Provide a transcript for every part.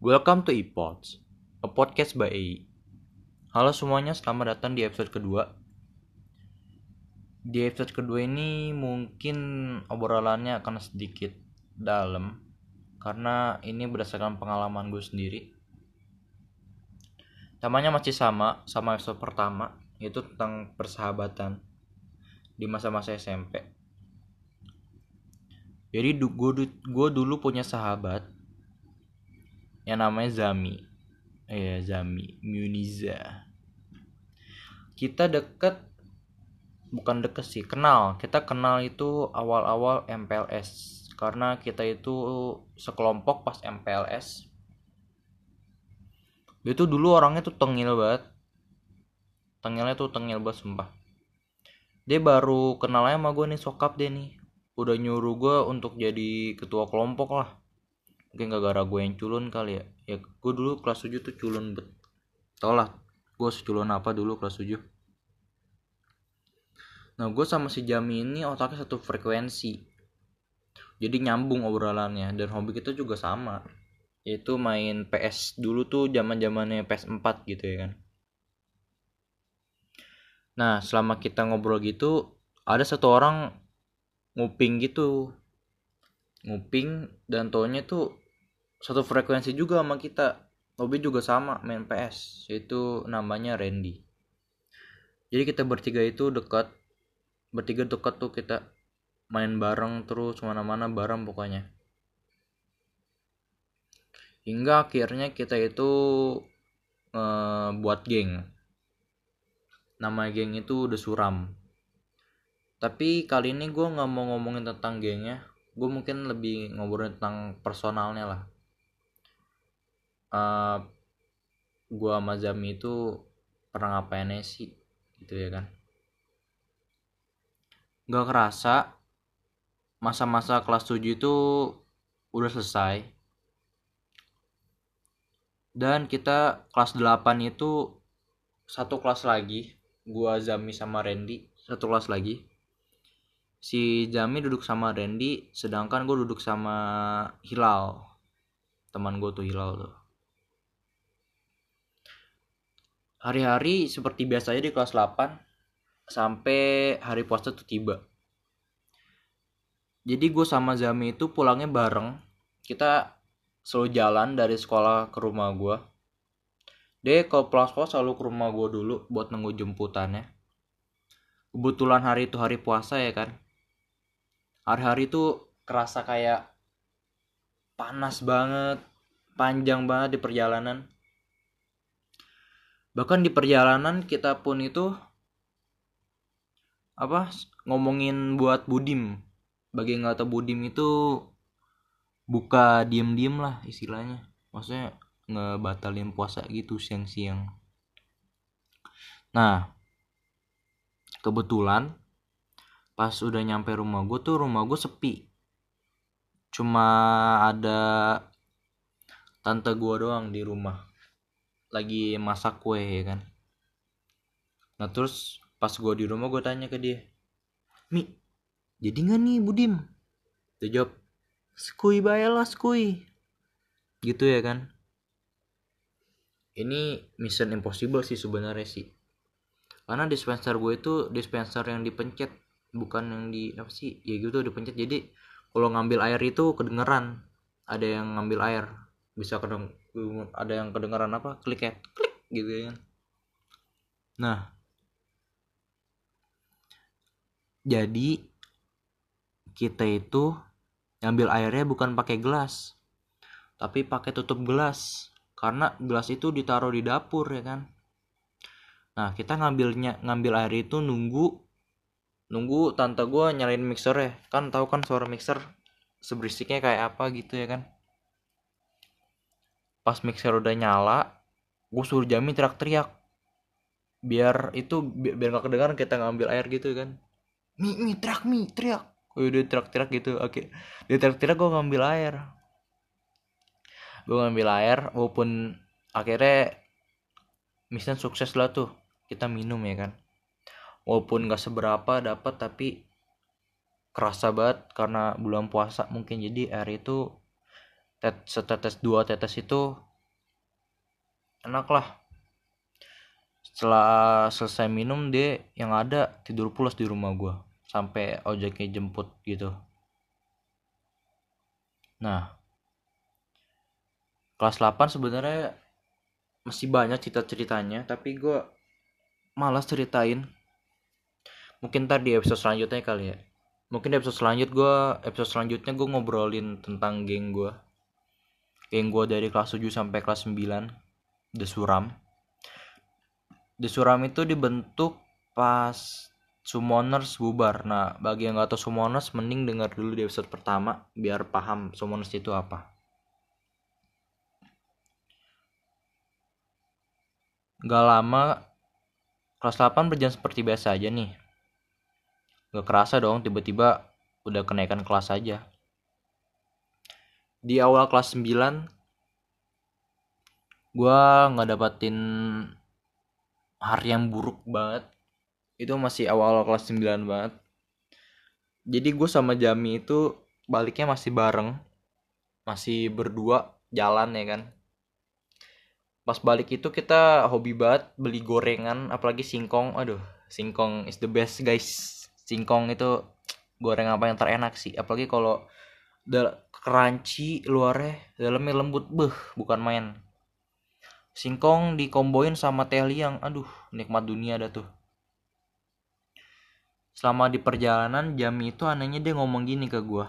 Welcome to ePods, a podcast by AI. Halo semuanya, selamat datang di episode kedua. Di episode kedua ini mungkin obrolannya akan sedikit dalam karena ini berdasarkan pengalaman gue sendiri. Temanya masih sama sama episode pertama, yaitu tentang persahabatan di masa-masa SMP. Jadi gue dulu punya sahabat yang namanya Zami. Eh Zami. Muniza. Kita deket bukan deket sih kenal. Kita kenal itu awal-awal MPLS karena kita itu sekelompok pas MPLS dia tuh dulu orangnya tuh tengil banget. Tengilnya tuh tengil banget sumpah. Dia baru kenalnya sama gue nih sokap deh nih. Udah nyuruh gue untuk jadi ketua kelompok lah mungkin gak gara gue yang culun kali ya. Ya gue dulu kelas 7 tuh culun bet. Tau lah gue seculun apa dulu kelas 7 nah gue sama si Jami ini otaknya satu frekuensi. Jadi nyambung obrolannya dan hobi kita juga sama. Yaitu main PS dulu tuh zaman zamannya PS4 gitu ya kan. Nah selama kita ngobrol gitu ada satu orang nguping gitu. Nguping dan tonya tuh satu frekuensi juga sama kita. Hobi juga sama main PS yaitu namanya Randy. Jadi kita bertiga itu dekat bertiga dekat tuh kita main bareng terus mana-mana bareng pokoknya. Hingga akhirnya kita itu uh, buat geng. Nama geng itu udah suram. Tapi kali ini gue nggak mau ngomongin tentang gengnya. Gue mungkin lebih ngobrolin tentang personalnya lah uh, gua sama Zami itu pernah ngapain sih gitu ya kan? Gak kerasa masa-masa kelas 7 itu udah selesai. Dan kita kelas 8 itu satu kelas lagi gua Zami sama Randy satu kelas lagi. Si Zami duduk sama Randy sedangkan gue duduk sama Hilal. Teman gue tuh Hilal tuh hari-hari seperti biasa aja di kelas 8 sampai hari puasa tuh tiba. Jadi gue sama Zami itu pulangnya bareng. Kita selalu jalan dari sekolah ke rumah gue deh kalau pulang sekolah selalu ke rumah gue dulu buat nunggu jemputannya. Kebetulan hari itu hari puasa ya kan. Hari-hari itu kerasa kayak panas banget panjang banget di perjalanan bahkan di perjalanan kita pun itu apa ngomongin buat budim. Bagi nggak tahu budim itu buka diem diem lah istilahnya. Maksudnya ngebatalin puasa gitu siang-siang. Nah kebetulan pas udah nyampe rumah gue tuh rumah gue sepi. Cuma ada tante gue doang di rumah lagi masak kue ya kan? Nah terus pas gue di rumah gue tanya ke dia mi jadi nggak nih budim dia jawab skui bayalah skui. Gitu ya kan? Ini mission impossible sih sebenarnya sih. Karena dispenser gue itu dispenser yang dipencet bukan yang di apa sih ya gitu dipencet. Jadi kalau ngambil air itu kedengeran. Ada yang ngambil air bisa kedeng ada yang kedengaran apa? Klik ya. Klik gitu ya nah. Jadi kita itu ngambil airnya bukan pakai gelas tapi pakai tutup gelas. Karena gelas itu ditaruh di dapur ya kan. Nah kita ngambilnya ngambil air itu nunggu nunggu tante gue nyalain mixer ya kan tahu kan suara mixer seberisiknya kayak apa gitu ya kan pas mixer udah nyala gue suruh Jami teriak-teriak. Biar itu bi biar gak kedengaran kita ngambil air gitu kan. Mi mi teriak mi teriak. Oh udah teriak-teriak gitu oke. Dia teriak-teriak gue ngambil air. Gue ngambil air walaupun akhirnya mission sukses lah tuh. Kita minum ya kan. Walaupun gak seberapa dapat tapi kerasa banget karena bulan puasa mungkin. Jadi air itu tet setetes dua tetes itu enak lah. Setelah selesai minum dia yang ada tidur pulas di rumah gue sampai ojeknya jemput gitu. Nah kelas 8 sebenarnya masih banyak cerita-ceritanya tapi gue malas ceritain. Mungkin ntar di episode selanjutnya kali ya. Mungkin di episode selanjut gue episode selanjutnya gue ngobrolin tentang geng gue geng gue dari kelas 7 sampai kelas 9 The Suram. The Suram itu dibentuk pas Summoners bubar. Nah bagi yang gak tau Summoners mending dengar dulu di episode pertama biar paham Summoners itu apa. Gak lama kelas 8 berjalan seperti biasa aja nih. Gak kerasa dong tiba-tiba udah kenaikan kelas aja. Di awal kelas 9 gue nggak dapatin hari yang buruk banget. Itu masih awal-awal kelas 9 banget. Jadi gue sama Jami itu baliknya masih bareng. Masih berdua jalan ya kan. Pas balik itu kita hobi banget beli gorengan apalagi singkong. Aduh, singkong is the best guys singkong itu goreng apa yang terenak sih apalagi kalau crunchy luarnya dalamnya lembut. Beh bukan main. Singkong dikomboin sama teh liang. Aduh nikmat dunia ada tuh. Selama di perjalanan jam itu anehnya dia ngomong gini ke gue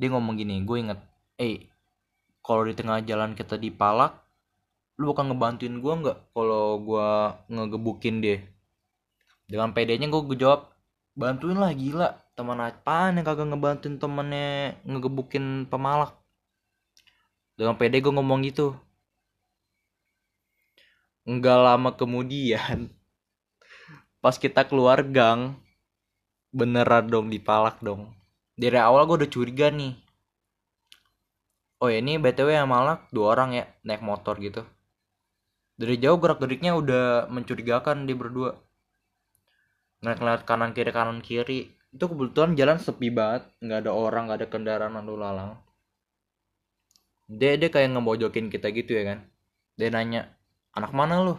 dia ngomong gini gue inget eh kalau di tengah jalan kita dipalak lu bakal ngebantuin gue nggak kalau gue ngegebukin dia? Dengan pedenya gue jawab bantuin lah gila. Teman apaan yang kagak ngebantuin temennya ngegebukin pemalak? Dengan pede gue ngomong gitu. Enggak lama kemudian pas kita keluar gang beneran dong dipalak dong. Dari awal gue udah curiga nih. Oh ini btw yang malak dua orang ya naik motor gitu. Dari jauh gerak geriknya udah mencurigakan di berdua ngeliat-ngeliat kanan kiri kanan kiri. Itu kebetulan jalan sepi banget. Nggak ada orang nggak ada kendaraan lalu lalang. Dia dia kayak ngebojokin kita gitu ya kan. Dia nanya anak mana lu?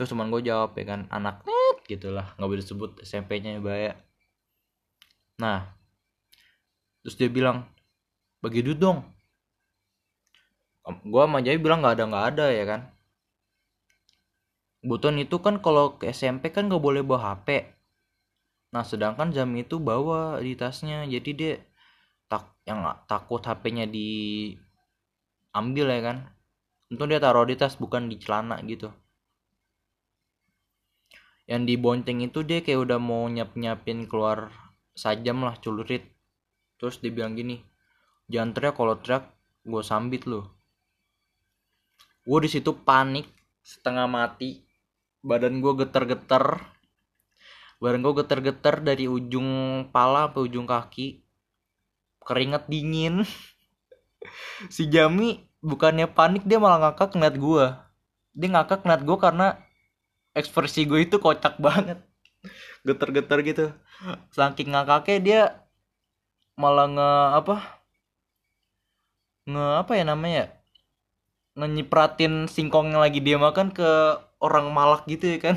Terus teman gue jawab ya kan anak net gitulah nggak boleh disebut SMP-nya bahaya nah terus dia bilang bagi duit dong. Gue sama Jai bilang nggak ada nggak ada ya kan Buton itu kan kalau ke SMP kan gak boleh bawa HP. Nah sedangkan jam itu bawa di tasnya, jadi dia tak yang takut HP-nya diambil ya kan. Untung dia taruh di tas bukan di celana gitu. Yang dibonceng itu dia kayak udah mau nyap nyapin keluar sajam lah celurit. Terus dia bilang gini, jangan teriak kalau teriak gue sambit loh. Gue di situ panik setengah mati badan gue getar-getar. Badan gue getar-getar dari ujung pala ke ujung kaki. Keringat dingin. Si Jami bukannya panik dia malah ngakak ngeliat gue dia ngakak ngeliat gue karena ekspresi gue itu kocak banget. Getar-getar gitu. Saking ngakaknya dia malah nge apa? Nge apa ya namanya? Ngenyipratin singkong yang lagi dia makan ke orang malak gitu ya kan.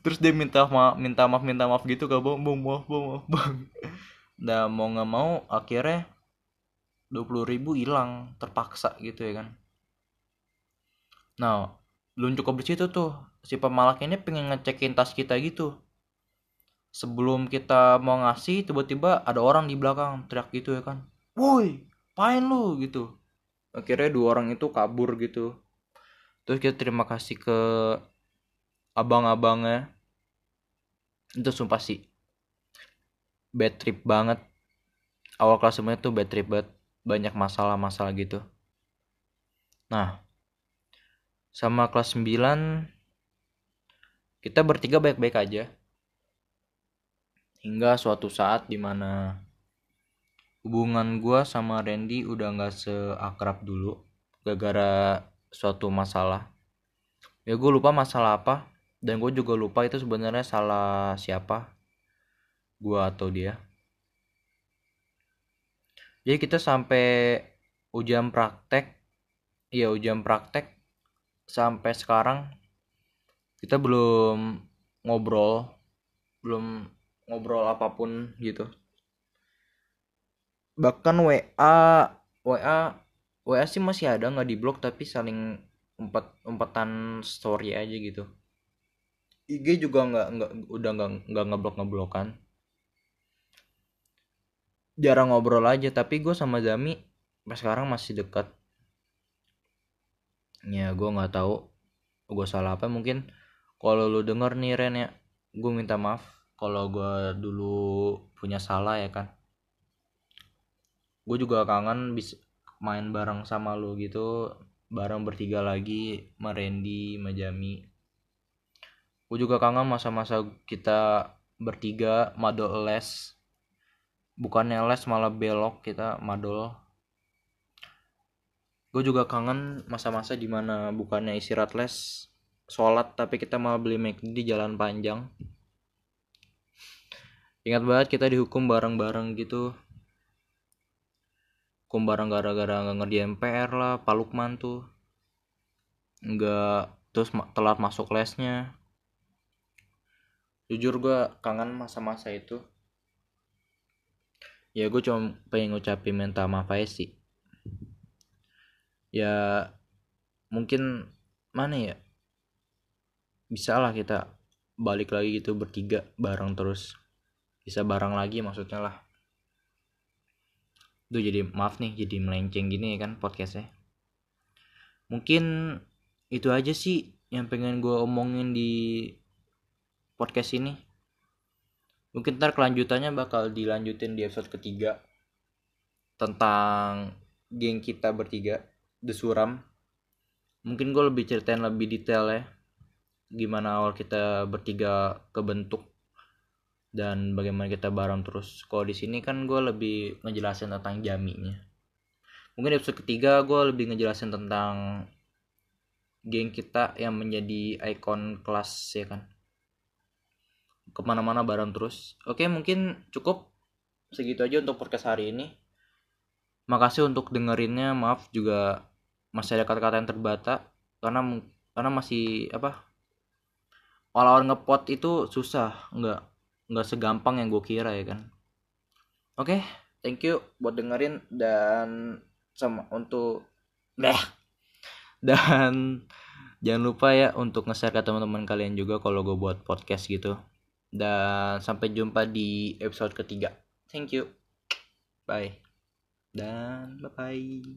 Terus dia minta maaf minta maaf minta maaf gitu ke bang bang maaf bang maaf bang. Nah mau nggak mau akhirnya dua puluh ribu hilang terpaksa gitu ya kan. Nah belum cukup di situ tuh si pemalak ini pengen ngecekin tas kita gitu. Sebelum kita mau ngasih tiba-tiba ada orang di belakang teriak gitu ya kan. Woi pain lu? gitu. Akhirnya dua orang itu kabur gitu terus kita terima kasih ke abang-abangnya. Itu sumpah sih bad trip banget. Awal kelas semuanya tuh bad trip banget banyak masalah-masalah gitu. Nah sama kelas 9 kita bertiga baik-baik aja. Hingga suatu saat di mana hubungan gue sama Randy udah gak seakrab dulu gara-gara suatu masalah. Ya gue lupa masalah apa dan gue juga lupa itu sebenarnya salah siapa gue atau dia. Jadi kita sampai ujian praktek iya ujian praktek sampai sekarang kita belum ngobrol belum ngobrol apa pun gitu. Bahkan WA WA WA sih masih ada nggak di blog tapi saling empat empatan story aja gitu. IG juga nggak nggak udah nggak nggak ngeblok ngeblokan jarang ngobrol aja tapi gue sama Zami pas sekarang masih dekat ya gue nggak tahu gue salah apa mungkin kalau lu denger nih Ren ya gue minta maaf kalau gue dulu punya salah ya kan? Gue juga kangen bisa main bareng sama lu gitu bareng bertiga lagi sama Randy gue juga kangen masa-masa kita bertiga madol les. Bukannya les malah belok kita madol. Gue juga kangen masa-masa di mana bukannya istirahat les sholat tapi kita malah beli McD di jalan panjang. Ingat banget kita dihukum bareng-bareng gitu bareng gara-gara nggak ngerjain PR lah Pak Lukman tuh. Nggak terus telat masuk lesnya. Jujur gue kangen masa-masa itu. Ya gue cuma pengen ngucapin minta maaf aja sih. Ya mungkin mana ya? Bisa lah kita balik lagi gitu bertiga bareng terus. Bisa bareng lagi maksudnya lah itu jadi maaf nih jadi melenceng gini ya kan podcastnya. Mungkin itu aja sih yang pengen gue omongin di podcast ini. Mungkin ntar kelanjutannya bakal dilanjutin di episode ketiga tentang geng kita bertiga The Suram. Mungkin gue lebih ceritain lebih detail ya gimana awal kita bertiga kebentuk dan bagaimana kita bareng terus. Kalau di sini kan gue lebih ngejelasin tentang jaminya. Mungkin episode ketiga gue lebih ngejelasin tentang geng kita yang menjadi ikon kelas ya kan? Ke mana-mana bareng terus. Oke mungkin cukup. Segitu aja untuk podcast hari ini. Makasih untuk dengerinnya. Maaf juga masih ada kata-kata yang terbata. Karena karena masih apa awal-awal ngepot itu susah. Nggak nggak segampang yang gue kira ya kan? Oke okay, thank you buat dengerin dan sama untuk deh dan jangan lupa ya untuk nge-share ke teman-teman kalian juga kalau gue buat podcast gitu. Dan sampai jumpa di episode ketiga. Thank you. Bye. Dan bye bye